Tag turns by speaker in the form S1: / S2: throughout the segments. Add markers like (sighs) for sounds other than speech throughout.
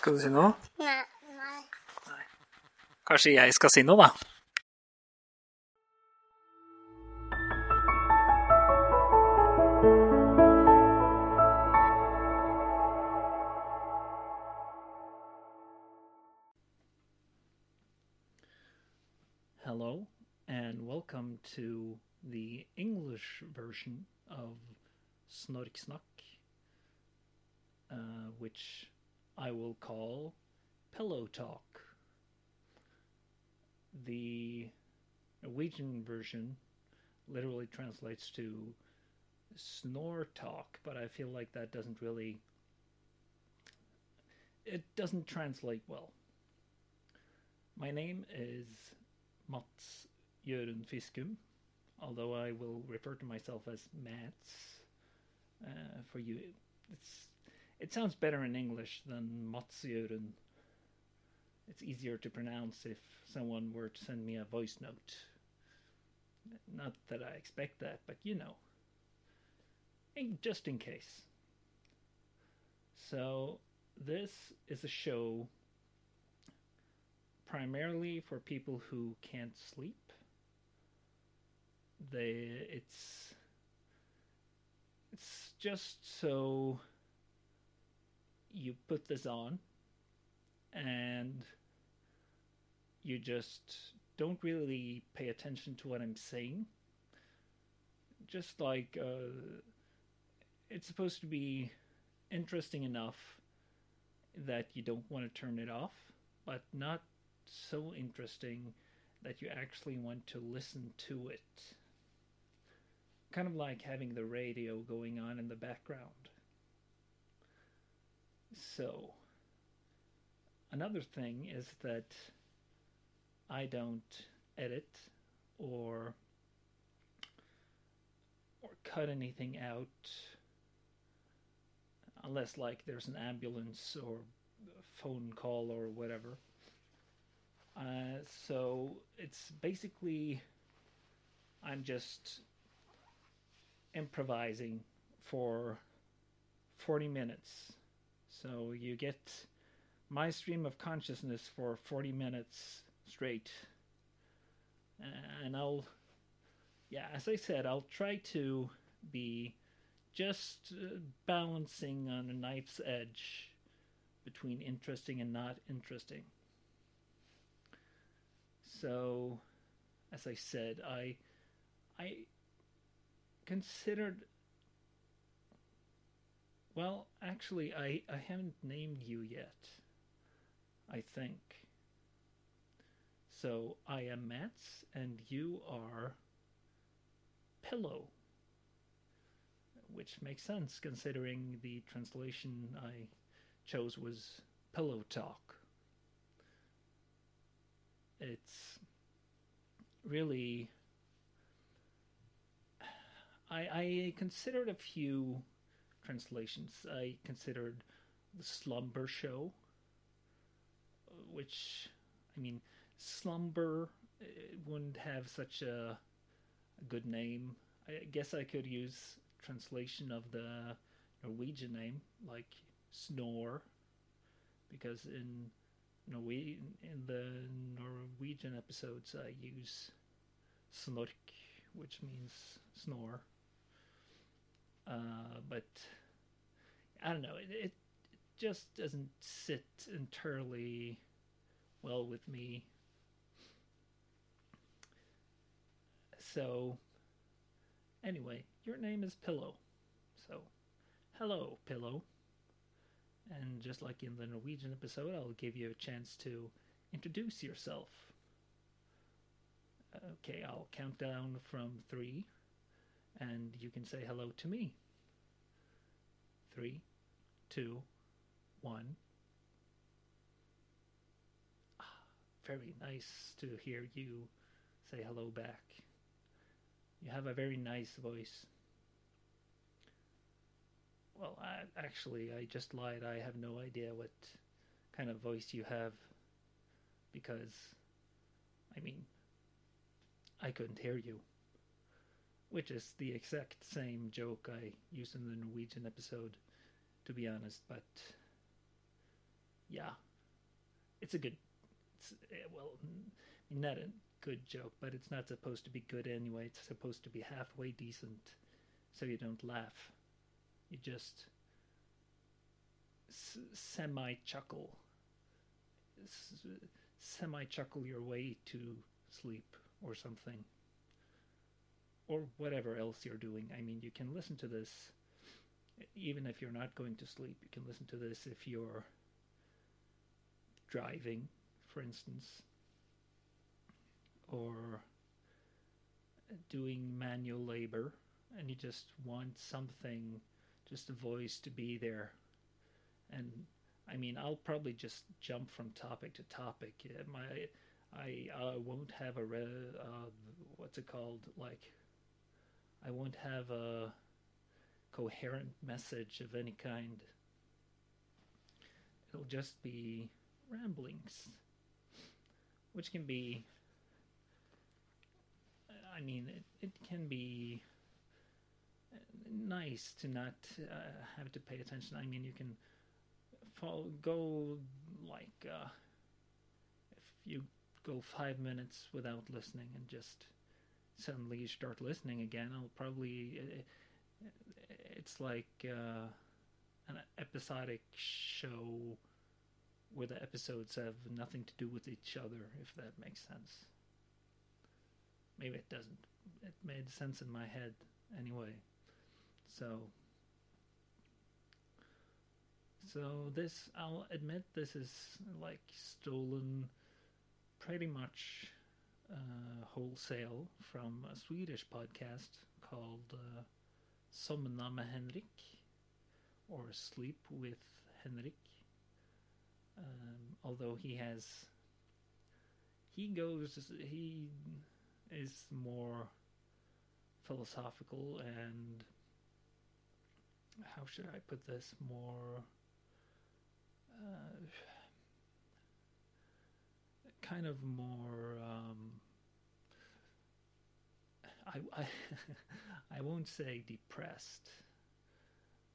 S1: Skal du si noe?
S2: Nei. Nei.
S1: Kanskje jeg skal si noe, da? Hello, and welcome to the English version of Snorksnakk, uh, which I will call Pillow Talk. The Norwegian version literally translates to snore talk, but I feel like that doesn't really it doesn't translate well. My name is Mats Jørund Fiskum, although I will refer to myself as Mats uh, for you. It's it sounds better in English than Mats Jørund. It's easier to pronounce if someone were to send me a voice note. Not that I expect that, but you know, just in case. So, this is a show primarily for people who can't sleep. They, it's, it's just so you put this on and you just don't really pay attention to what I'm saying. Just like uh, it's supposed to be interesting enough that you don't want to turn it off, but not so interesting that you actually want to listen to it. Kind of like having the radio going on in the background. So, another thing is that I don't edit or or cut anything out unless like there's an ambulance or phone call or whatever. Uh, so it's basically I'm just improvising for 40 minutes. So you get my stream of consciousness for 40 minutes straight. And I'll, yeah, as I said, I'll try to be just uh, balancing on a knife's edge between interesting and not interesting. So, as I said, I, I considered well, actually, I, I haven't named you yet. I think. So I am Mats, and you are Pillow. Which makes sense considering the translation I chose was Pillow Talk. It's really. I, I considered a few translations. I considered the Slumber Show, which, I mean, Slumber uh, wouldn't have such a, a good name. I guess I could use translation of the Norwegian name, like Snore, because in Norwe- in the Norwegian episodes I use Snork, which means snore. Uh, but I don't know. It, it just doesn't sit entirely well with me. So, anyway, your name is Pillow. So, hello, Pillow. And just like in the Norwegian episode, I'll give you a chance to introduce yourself. Okay, I'll count down from three and you can say hello to me. Three, two, one. Ah, very nice to hear you say hello back. You have a very nice voice. Well, I, actually, I just lied. I have no idea what kind of voice you have because, I mean, I couldn't hear you which is the exact same joke I used in the Norwegian episode, to be honest. But yeah, it's a good. It's, eh, well, not a good joke, but it's not supposed to be good anyway. It's supposed to be halfway decent, so you don't laugh. You just s- semi chuckle, s- semi chuckle your way to sleep or something, or whatever else you're doing. I mean, you can listen to this even if you're not going to sleep. You can listen to this if you're driving, for instance, or doing manual labor, and you just want something, just a voice to be there. And I mean, I'll probably just jump from topic to topic. My, I, won't have a re, uh, what's it called? Like, I won't have a coherent message of any kind. It'll just be ramblings, which can be. I mean, it, it can be nice to not uh, have to pay attention. I mean, you can follow, go like uh, if you go five minutes without listening and just suddenly you start listening again, I'll probably. It, it's like uh, an episodic show where the episodes have nothing to do with each other, if that makes sense. Maybe it doesn't. It made sense in my head anyway. So. So this, I'll admit, this is like stolen pretty much uh, wholesale from a Swedish podcast called uh, Somna med Henrik or Sleep with Henrik. Um, although he has, he goes, he is more philosophical and how should I put this more uh, kind of more um, I, I, (laughs) I won't say depressed.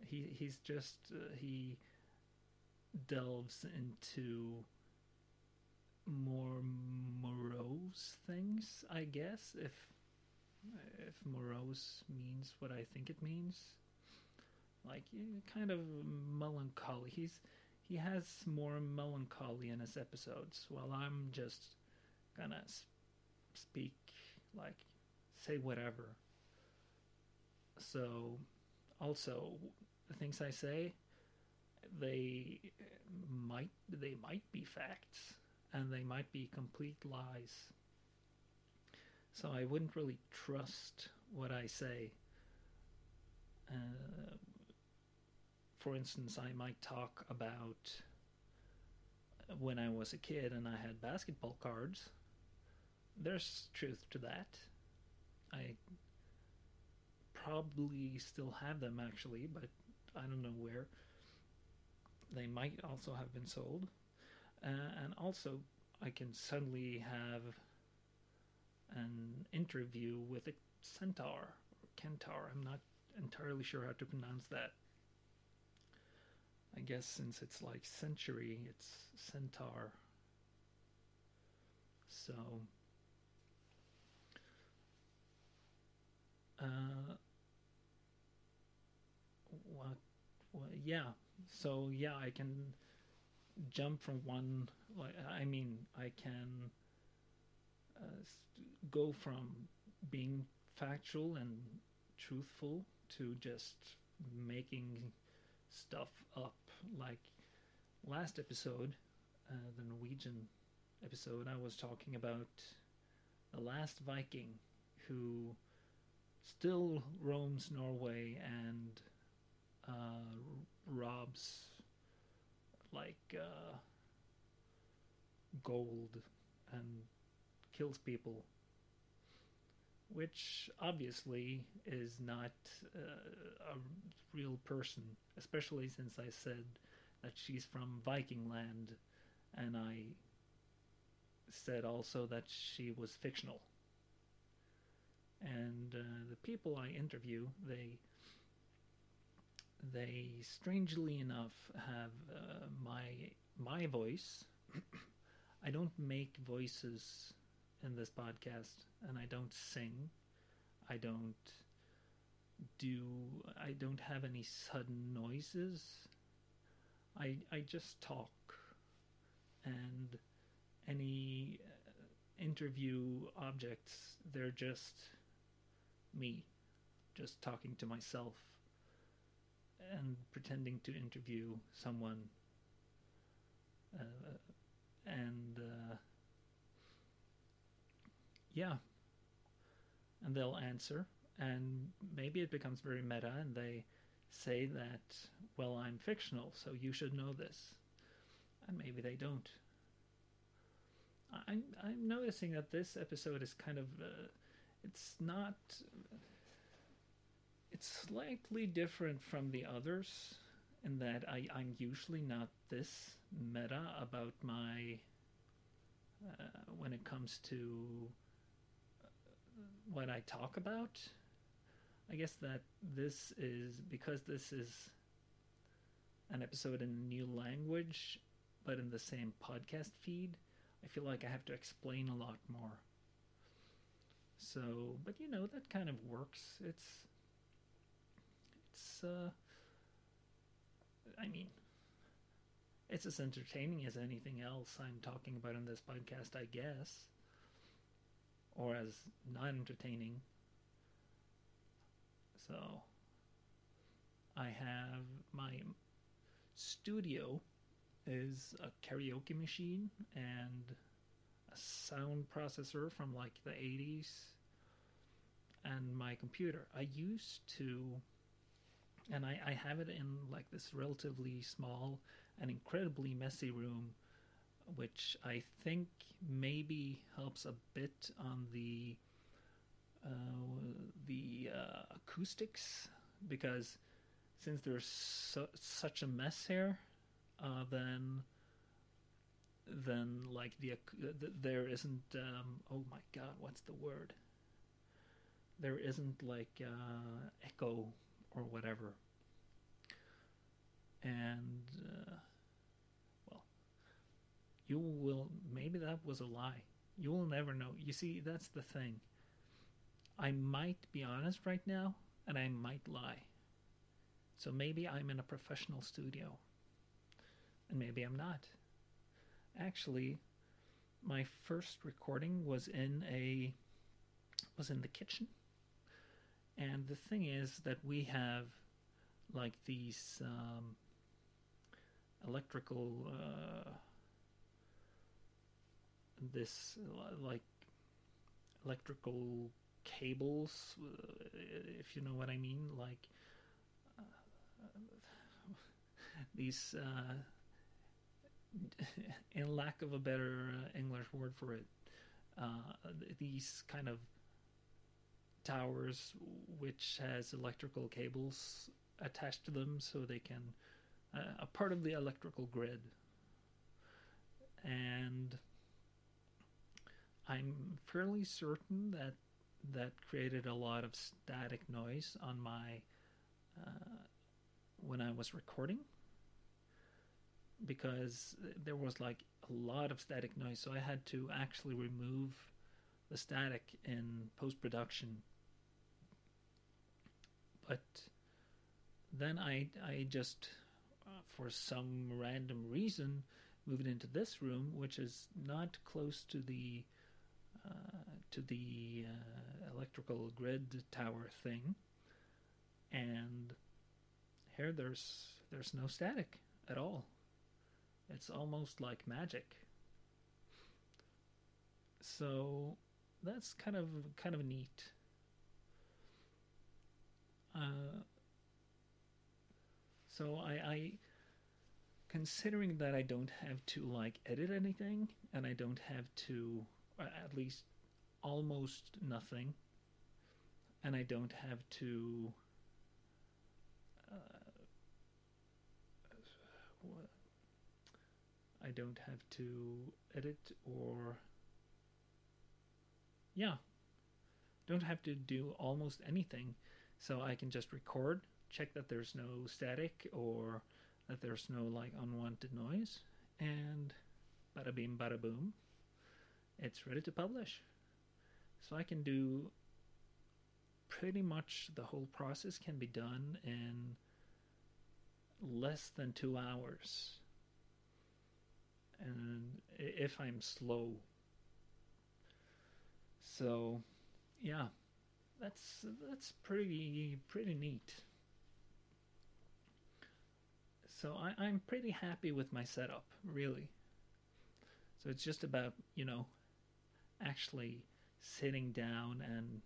S1: He he's just uh, he delves into more morose things I guess if if morose means what I think it means. Like kind of melancholy. He's he has more melancholy in his episodes while i'm just gonna speak like say whatever so also the things i say they might they might be facts and they might be complete lies so i wouldn't really trust what i say uh, for instance, I might talk about when I was a kid and I had basketball cards. There's truth to that. I probably still have them actually, but I don't know where. They might also have been sold. Uh, and also, I can suddenly have an interview with a centaur or kentaur. I'm not entirely sure how to pronounce that. I guess since it's like century, it's centaur. So, uh, what, what, yeah. So yeah, I can jump from one. Like I mean, I can uh, go from being factual and truthful to just making stuff up. Like last episode, uh, the Norwegian episode, I was talking about the last Viking who still roams Norway and uh, robs like uh, gold and kills people which obviously is not uh, a real person, especially since I said that she's from Viking land, and I said also that she was fictional. And uh, the people I interview, they they strangely enough have uh, my my voice. I don't make voices in this podcast, and I don't sing. I don't do. I don't have any sudden noises. I I just talk, and any uh, interview objects they're just me, just talking to myself and pretending to interview someone. Uh, and uh, yeah, and they'll answer, and maybe it becomes very meta, and they say that, well, I'm fictional, so you should know this, and maybe they don't. I'm I'm noticing that this episode is kind of uh, it's not it's slightly different from the others in that I, I'm usually not this meta about my uh, when it comes to uh, what I talk about. I guess that this is because this is an episode in a new language, but in the same podcast feed. I feel like I have to explain a lot more. So, but you know that kind of works. It's it's uh I mean it's as entertaining as anything else I'm talking about in this podcast, I guess. Or as not entertaining. So I have my studio is a karaoke machine and a sound processor from like the 80s and my computer. I used to and I, I have it in like this relatively small and incredibly messy room, which I think maybe helps a bit on the uh, the uh, acoustics. Because since there's such a mess here, uh, then then like the, the there isn't um, oh my god what's the word? There isn't like uh, echo or whatever. And, uh, well, you will, maybe that was a lie. You will never know. You see, that's the thing. I might be honest right now, and I might lie. So maybe I'm in a professional studio, and maybe I'm not. Actually, my first recording was in a was in the kitchen and the thing is that we have like these um, electrical, uh, this like electrical cables, uh, if you know what I mean, like uh, (laughs) these, uh, (laughs) in lack of a better uh, English word for it, uh, these kind of towers which has electrical cables attached to them so they can uh, a part of the electrical grid. And I'm fairly certain that that created a lot of static noise on my uh, when I was recording because there was like a lot of static noise. So I had to actually remove the static in post production but then I I just uh, for some random reason moved into this room, which is not close to the uh, to the uh, electrical grid tower thing, and here there's there's no static at all. It's almost like magic. So that's kind of kind of neat. Uh, so I, I, considering that I don't have to like edit anything, and I don't have to, at least almost nothing, and I don't have to. Uh, I don't have to edit or yeah don't have to do almost anything so I can just record, check that there's no static or that there's no like unwanted noise, and bada bing, bada boom, it's ready to publish. So I can do pretty much the whole process can be done in less than two hours. And if I'm slow. So, yeah, that's that's pretty pretty neat. So I, I'm pretty happy with my setup, really. So it's just about you know actually sitting down and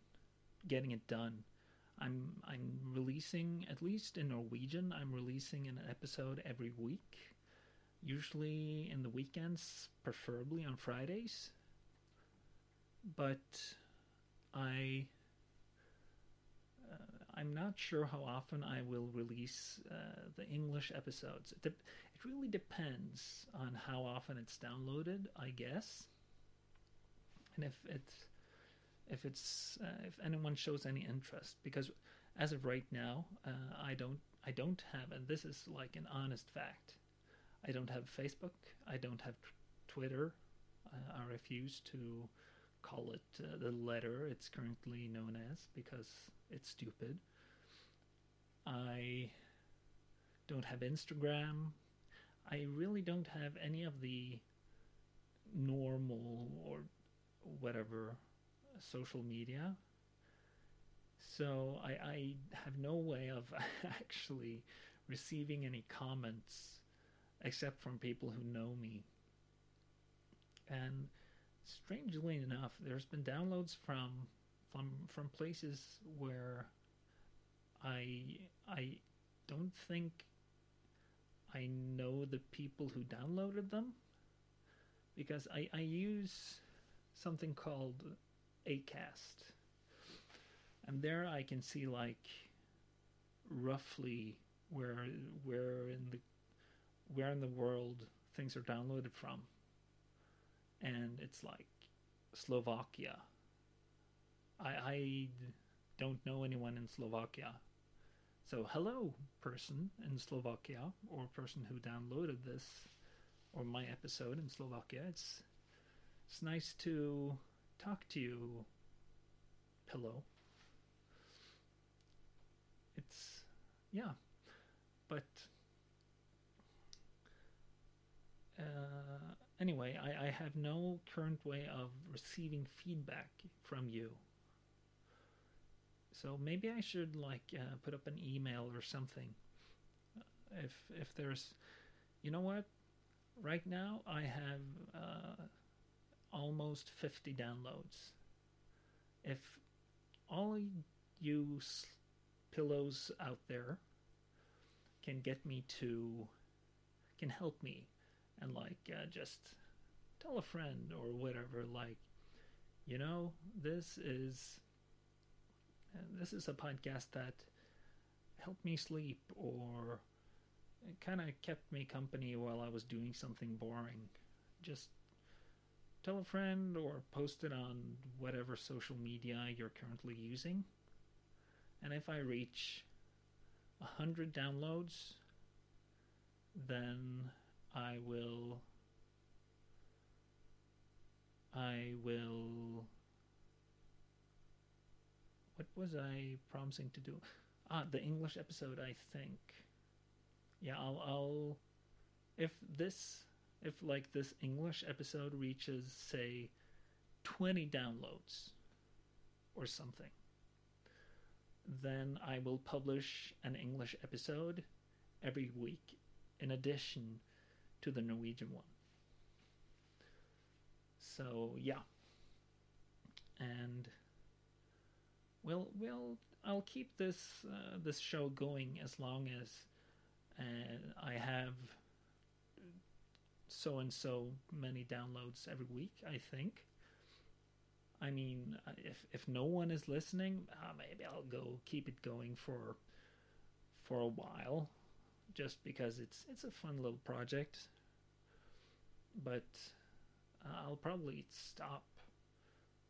S1: getting it done. I'm I'm releasing at least in Norwegian. I'm releasing an episode every week, usually in the weekends, preferably on Fridays. But I I'm not sure how often I will release uh, the English episodes. It, de- it really depends on how often it's downloaded, I guess, and if it's if it's uh, if anyone shows any interest because as of right now uh, i don't i don't have and this is like an honest fact i don't have facebook i don't have twitter uh, i refuse to call it uh, the letter it's currently known as because it's stupid i don't have instagram i really don't have any of the normal or whatever social media. So I, I have no way of (laughs) actually receiving any comments except from people who know me. And strangely enough, there's been downloads from from from places where I I don't think I know the people who downloaded them because I, I use something called Acast. And there I can see like roughly where where in the where in the world things are downloaded from. And it's like Slovakia. I I don't know anyone in Slovakia. So hello person in Slovakia or person who downloaded this or my episode in Slovakia. It's it's nice to talk to you, pillow. It's, yeah, but uh, anyway, I, I have no current way of receiving feedback from you. So maybe I should like uh, put up an email or something. If if there's, you know what, right now I have uh, almost 50 downloads. If all you pillows out there can get me to, can help me, and like uh, just tell a friend or whatever, like, you know, this is uh, Uh, this is a podcast that helped me sleep or kind of kept me company while I was doing something boring. Just tell a friend or post it on whatever social media you're currently using. And if I reach 100 downloads, then I will I will what was I promising to do? Ah, the English episode, I think. Yeah, I'll I'll if this if like this English episode reaches say 20 downloads or something then I will publish an English episode every week in addition to the Norwegian one. So yeah. And well, well, I'll keep this uh, this show going as long as uh, I have so and so many downloads every week, I think. I mean, uh, if if no one is listening, uh, maybe I'll go keep it going for for a while, just because it's it's a fun little project. But uh, I'll probably stop,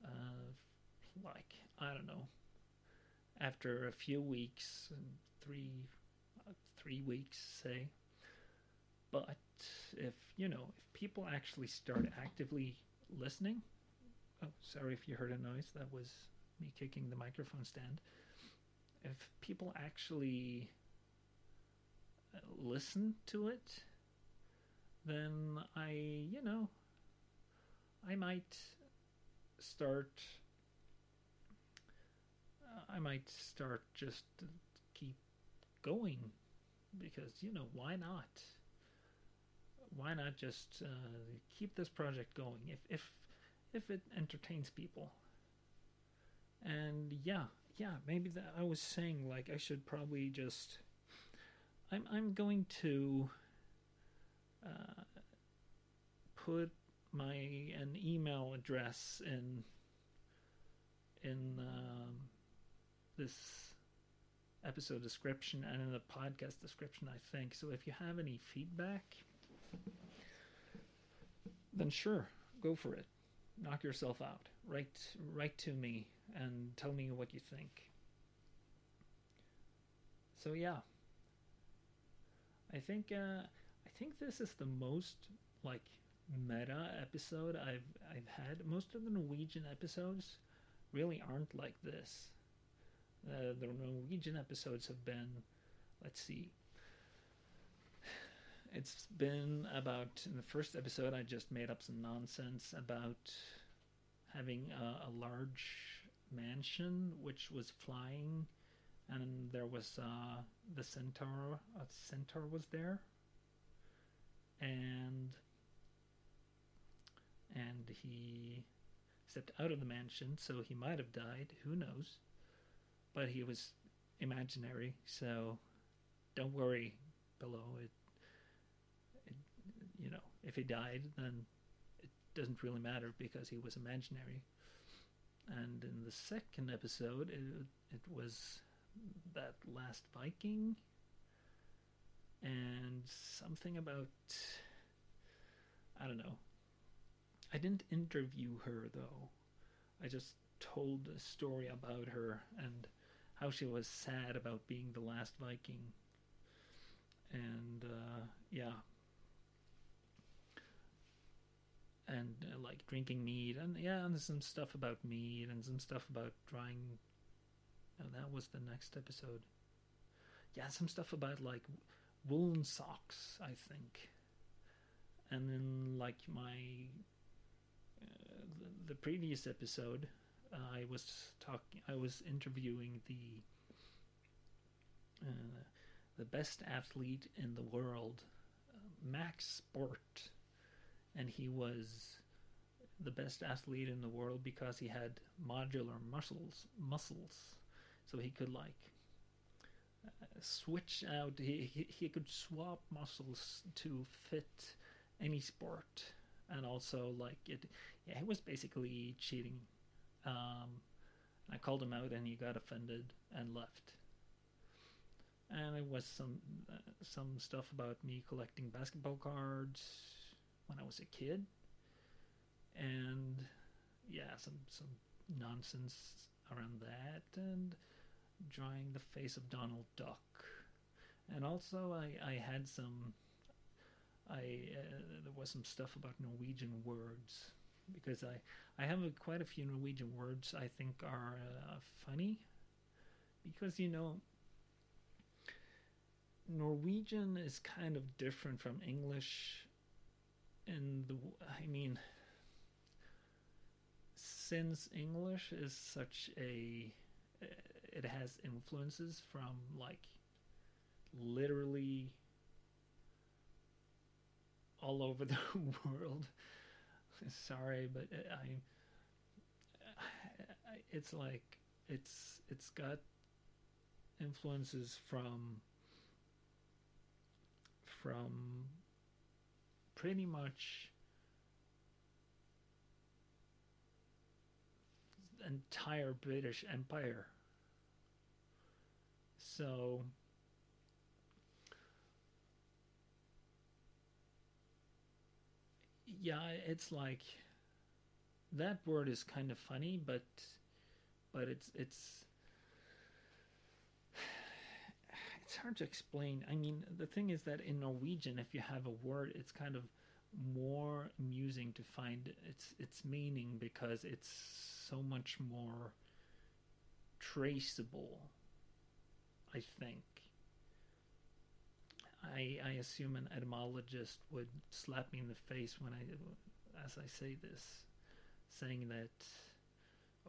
S1: uh, like I don't know, after a few weeks, three three weeks, say, but if you know if people actually start actively listening oh sorry if you heard a noise that was me kicking the microphone stand. If people actually uh, listen to it then i you know i might start i might start just keep going because you know why not? Why not just uh, keep this project going if if if it entertains people? And yeah yeah maybe that i was saying like i should probably just i'm i'm going to uh, put my an email address in in um, this episode description and in the podcast description i think so if you have any feedback then sure, go for it. Knock yourself out. Write write to me and tell me what you think. So yeah. I think uh, I think this is the most like meta episode I've I've had. Most of the Norwegian episodes really aren't like this. Uh, the Norwegian episodes have been, let's see, it's been about in the first episode I just made up some nonsense about having a, a large mansion which was flying and there was uh, the centaur a centaur was there. And and he stepped out of the mansion so he might have died. Who knows but he was imaginary so don't worry below it you know, if he died, then it doesn't really matter because he was imaginary. And in the second episode, it, it was that last Viking and something about I don't know. I didn't interview her though. I just told a story about her and how she was sad about being the last Viking. And uh, yeah, and uh, like drinking mead and yeah and some stuff about mead and some stuff about drying. No that was the next episode. Yeah some stuff about like woolen socks i think. And then like my uh, the, the, previous episode i was talking i was interviewing the uh, the best athlete in the world uh, max sport. And he was the best athlete in the world because he had modular muscles muscles. So he could like uh, switch out he, he he could swap muscles to fit any sport. And also like it yeah he was basically cheating um i called him out and he got offended and left. And it was some uh, some stuff about me collecting basketball cards when I was a kid, and yeah, some some nonsense around that, and drawing the face of Donald Duck, and also I I had some. I uh, there was some stuff about Norwegian words because I I have a, quite a few Norwegian words I think are uh, funny because you know Norwegian is kind of different from English and the I mean, since English is such a, it has influences from like literally all over (laughs) the world. Sorry, but I, it's like it's it's got influences from from pretty much the entire British Empire. So yeah, it's like that word is kind of funny, but but it's it's (sighs) it's hard to explain. I mean, the thing is that in Norwegian, if you have a word, it's kind of more amusing to find its its meaning because it's so much more traceable. I think. I I assume an etymologist would slap me in the face when I as I say this, saying that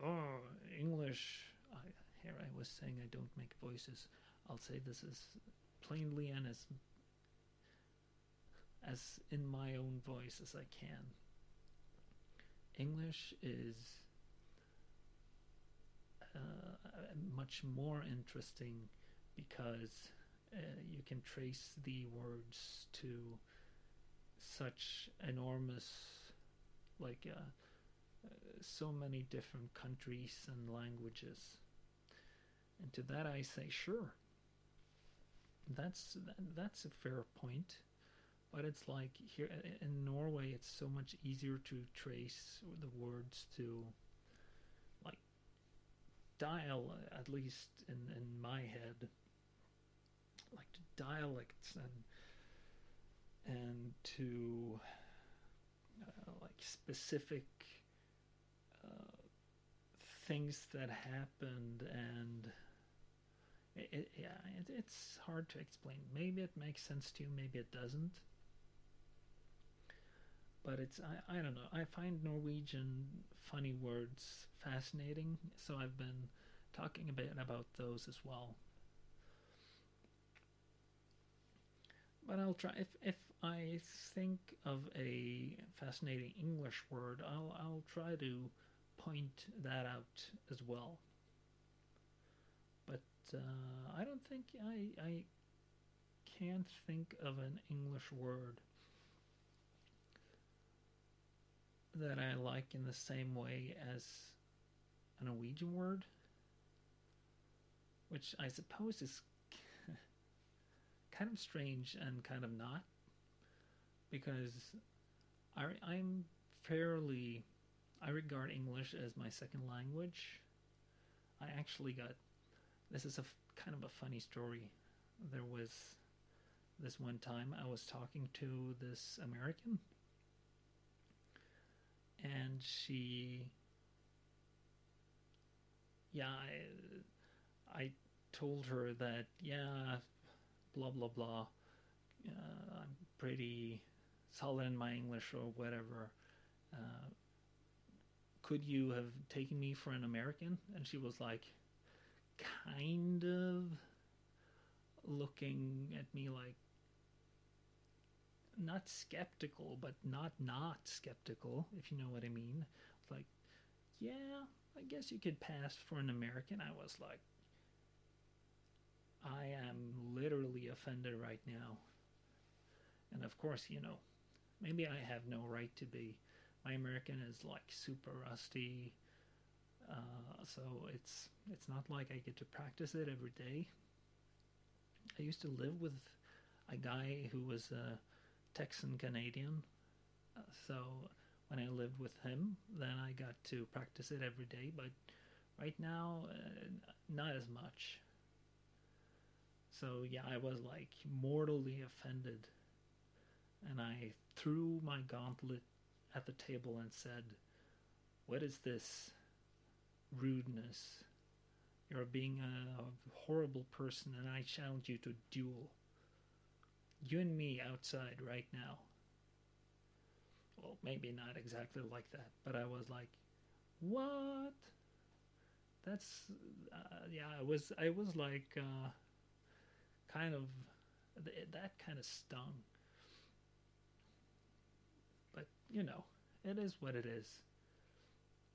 S1: oh English. I, here I was saying I don't make voices. I'll say this as plainly and as as in my own voice as I can. English is uh, much more interesting because uh, you can trace the words to such enormous, like, uh, uh so many different countries and languages. And to that I say, sure. That's that's a fair point. But it's like here in Norway, it's so much easier to trace the words to like dial, at least in, in my head, like to dialects and and to uh, like specific uh, things that happened and it, it, yeah it, it's hard to explain. Maybe it makes sense to you maybe it doesn't. But it's I, I don't know. I find norwegian funny words fascinating so i've been talking a bit about those as well but i'll try if if i think of a fascinating english word i'll i'll try to point that out as well. But uh, i don't think i i can't think of an english word that I like in the same way as a Norwegian word, which I suppose is kind of strange and kind of not, because I, I'm fairly, I regard English as my second language. I actually got, this is a kind of a funny story. There was this one time I was talking to this American and she yeah I, I told her that yeah blah blah blah uh, i'm pretty solid in my english or whatever uh, could you have taken me for an american and she was like kind of looking at me like not skeptical, but not not skeptical, if you know what I mean. Like, yeah, I guess you could pass for an American. I was like, I am literally offended right now. And of course, you know, maybe I have no right to be. My American is like super rusty. Uh, so it's it's not like I get to practice it every day. I used to live with a guy who was a Texan Canadian. Uh, so when I lived with him, then I got to practice it every day. But right now, uh, not as much. So yeah, I was like mortally offended, and I threw my gauntlet at the table and said, "What is this rudeness? You're being a horrible person, and I challenge you to duel." you and me outside right now. Well, maybe not exactly like that, but I was like, what? That's uh, yeah. I was I was like uh, kind of that kind of stung, but you know, it is what it is.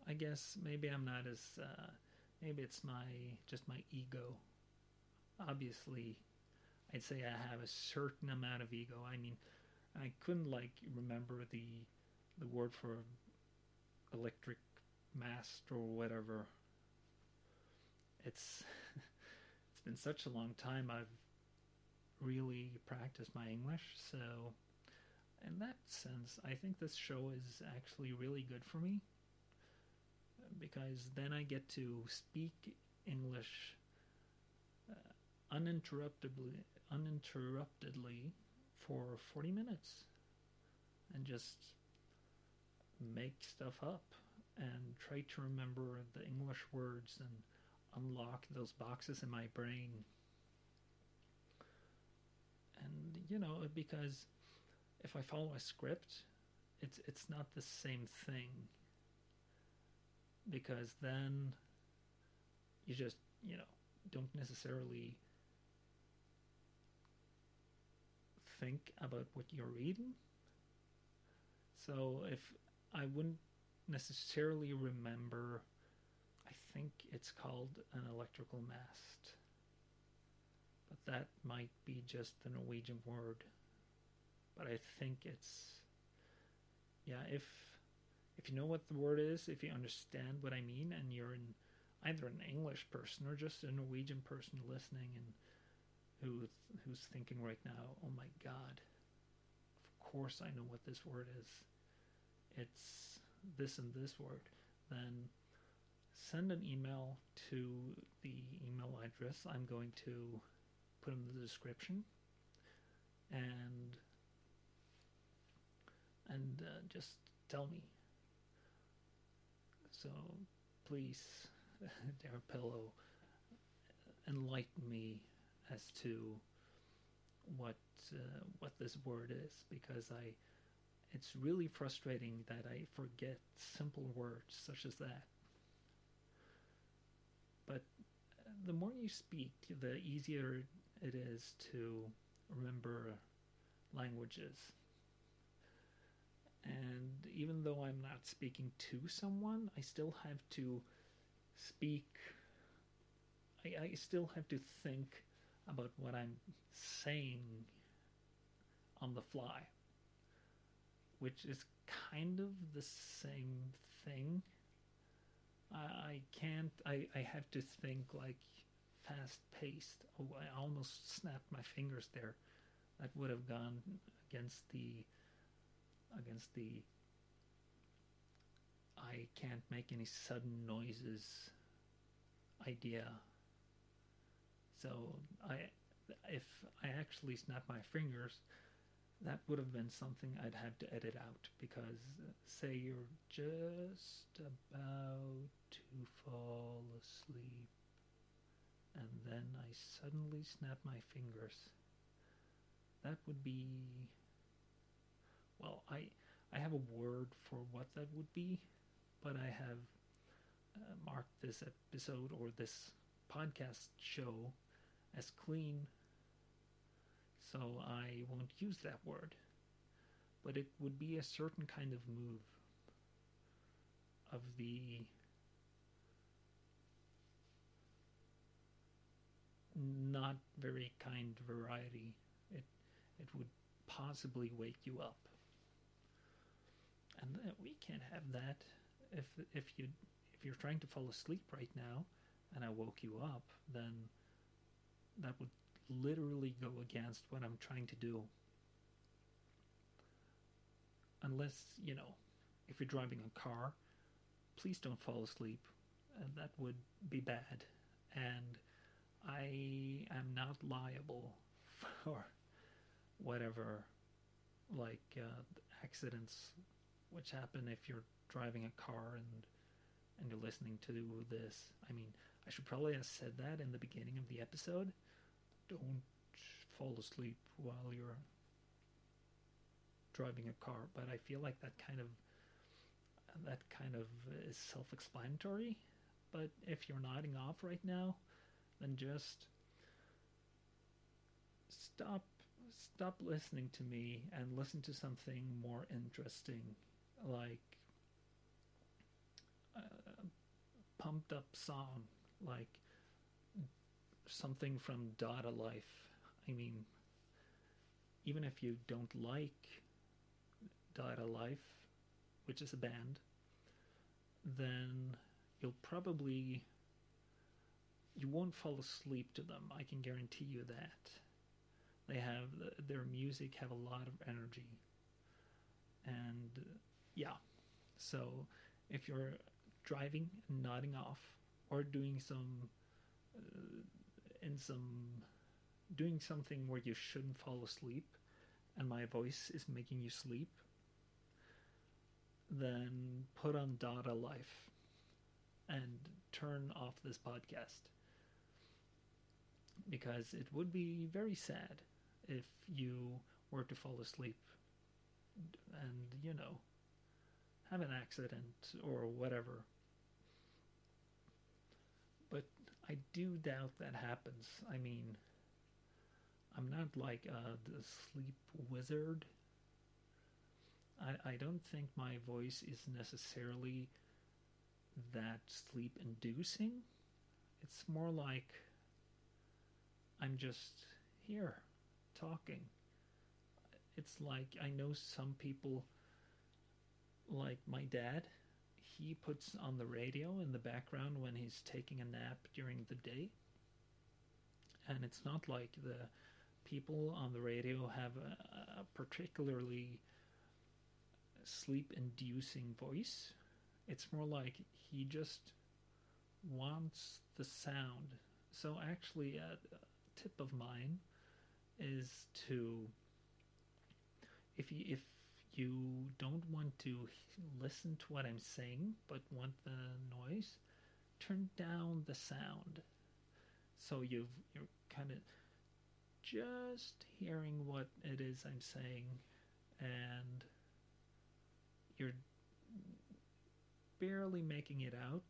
S1: I guess maybe I'm not as uh, maybe it's my just my ego. Obviously, I'd say I have a certain amount of ego. I mean, I couldn't like remember the the word for electric mast or whatever. It's (laughs) it's been such a long time I've really practice my English, so in that sense, I think this show is actually really good for me because then I get to speak English uh, uninterruptedly uninterruptedly for 40 minutes and just make stuff up and try to remember the English words and unlock those boxes in my brain. And you know, because if I follow a script, it's it's not the same thing. Because then you just, you know, don't necessarily think about what you're reading. So if I wouldn't necessarily remember, I think it's called an electrical mast. That might be just the Norwegian word. But I think it's yeah, if if you know what the word is, if you understand what I mean and you're in either an English person or just a Norwegian person listening and who who's thinking right now, "Oh my god. Of course I know what this word is. It's this and this word." Then send an email to the email address I'm going to put them in the description and and uh, just tell me. So please, (laughs) dear pillow, enlighten me as to what uh, what this word is because I it's really frustrating that I forget simple words such as that. But the more you speak, the easier it is to remember languages. And even though I'm not speaking to someone, I still have to speak. I, I still have to think about what I'm saying on the fly, which is kind of the same thing. I, I can't, I, I have to think like fast paced. Oh, I almost snapped my fingers there. That would have gone against the, against the, I can't make any sudden noises idea so I, if I actually snapped my fingers, that would have been something I'd have to edit out because uh, say you're just about to fall asleep and then I suddenly snap my fingers. That would be well, I I have a word for what that would be, but I have uh, marked this episode or this podcast show as clean, so I won't use that word. But it would be a certain kind of move of the not very kind variety. It it would possibly wake you up. And we can't have that if if you if you're trying to fall asleep right now and I woke you up, then that would literally go against what I'm trying to do. Unless, you know, if you're driving a car, please don't fall asleep. Uh, that would be bad. And I am not liable for whatever, like uh, accidents which happen if you're driving a car and and you're listening to this. I mean, I should probably have said that in the beginning of the episode, don't fall asleep while you're driving a car but i feel like that kind of that kind of is self-explanatory but if you're nodding off right now then just stop stop listening to me and listen to something more interesting like a pumped up song like something from Dada Life. I mean, even if you don't like Dada Life, which is a band, then you'll probably you won't fall asleep to them. I can guarantee you that. They have their music have a lot of energy. And yeah. So if you're driving nodding off or doing some uh, in some doing something where you shouldn't fall asleep and my voice is making you sleep, then put on Dada Life and turn off this podcast. Because it would be very sad if you were to fall asleep and, you know, have an accident or whatever. But I do doubt that happens. I mean, I'm not like uh, the sleep wizard. I, I don't think my voice is necessarily that sleep inducing. It's more like I'm just here talking. It's like I know some people, like my dad, he puts on the radio in the background when he's taking a nap during the day. And it's not like the people on the radio have a, a particularly sleep inducing voice. It's more like he just wants the sound. So, actually, a, a tip of mine is to if you if you don't want to listen to what I'm saying but want the noise, turn down the sound. So you've you're kind of just hearing what it is I'm saying and you're barely making it out,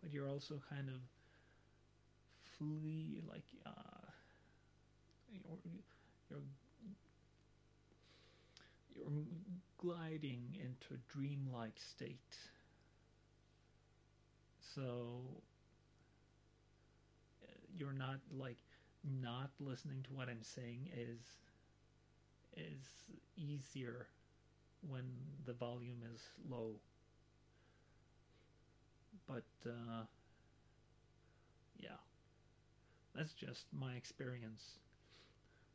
S1: but you're also kind of flee like uh, you're, you're gliding into a dreamlike state. So you're not like not listening to what I'm saying is is easier when the volume is low. But uh, yeah, that's just my experience.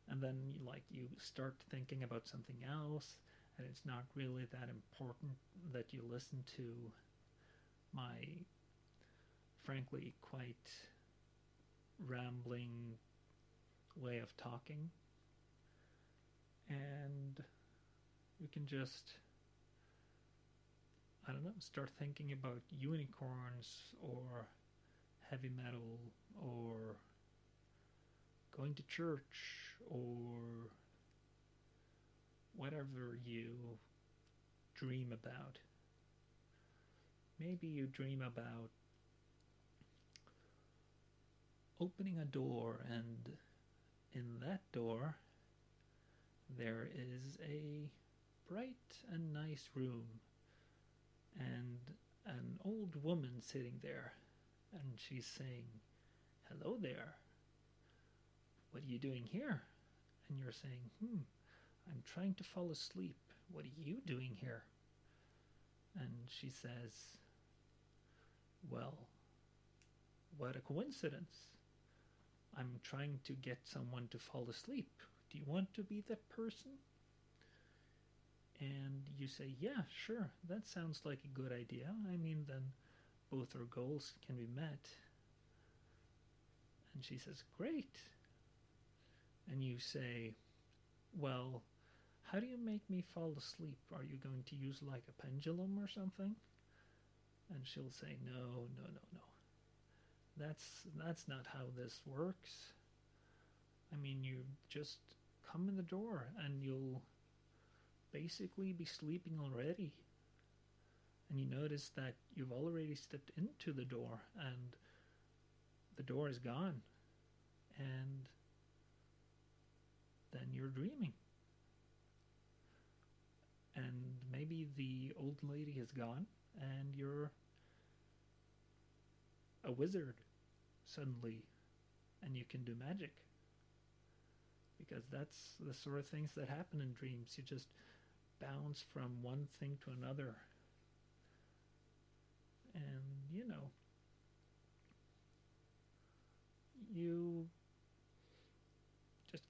S1: And then, like, you start thinking about something else, and it's not really that important that you listen to my, frankly, quite rambling way of talking. And you can just, I don't know, start thinking about unicorns or heavy metal or going to church or whatever you dream about. Maybe you dream about opening a door and in that door there is a bright and nice room and an old woman sitting there and she's saying hello there what are you doing here and you're saying hmm i'm trying to fall asleep what are you doing here and she says well what a coincidence I'm trying to get someone to fall asleep. Do you want to be that person? And you say, yeah, sure, that sounds like a good idea. I mean, then both our goals can be met. And she says, great. And you say, well, how do you make me fall asleep? Are you going to use like a pendulum or something? And she'll say, no, no, no, no. That's that's not how this works. I mean, you just come in the door and you'll basically be sleeping already. And you notice that you've already stepped into the door and the door is gone. And then you're dreaming. And maybe the old lady is gone and you're a wizard suddenly and you can do magic. Because that's the sort of things that happen in dreams. You just bounce from one thing to another. And you know you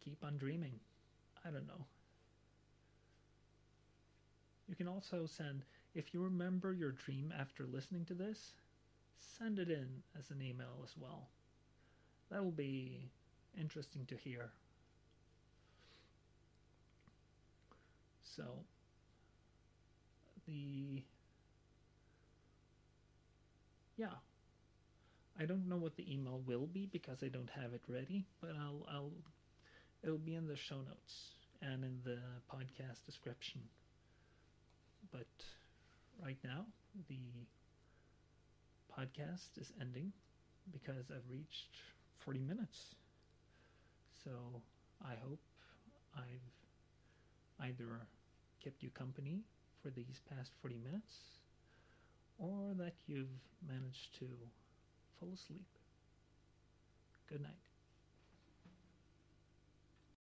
S1: keep on dreaming i don't know you can also send if you remember your dream after listening to this send it in as an email as well. That will be interesting to hear. So, the yeah, I don't know what the email will be because I don't have it ready, but I'll I'll it'll be in the show notes and in the podcast description. But right now, the podcast is ending because I've reached 40 minutes. So I hope I've either kept you company for these past 40 minutes or that you've managed to fall asleep. Good night.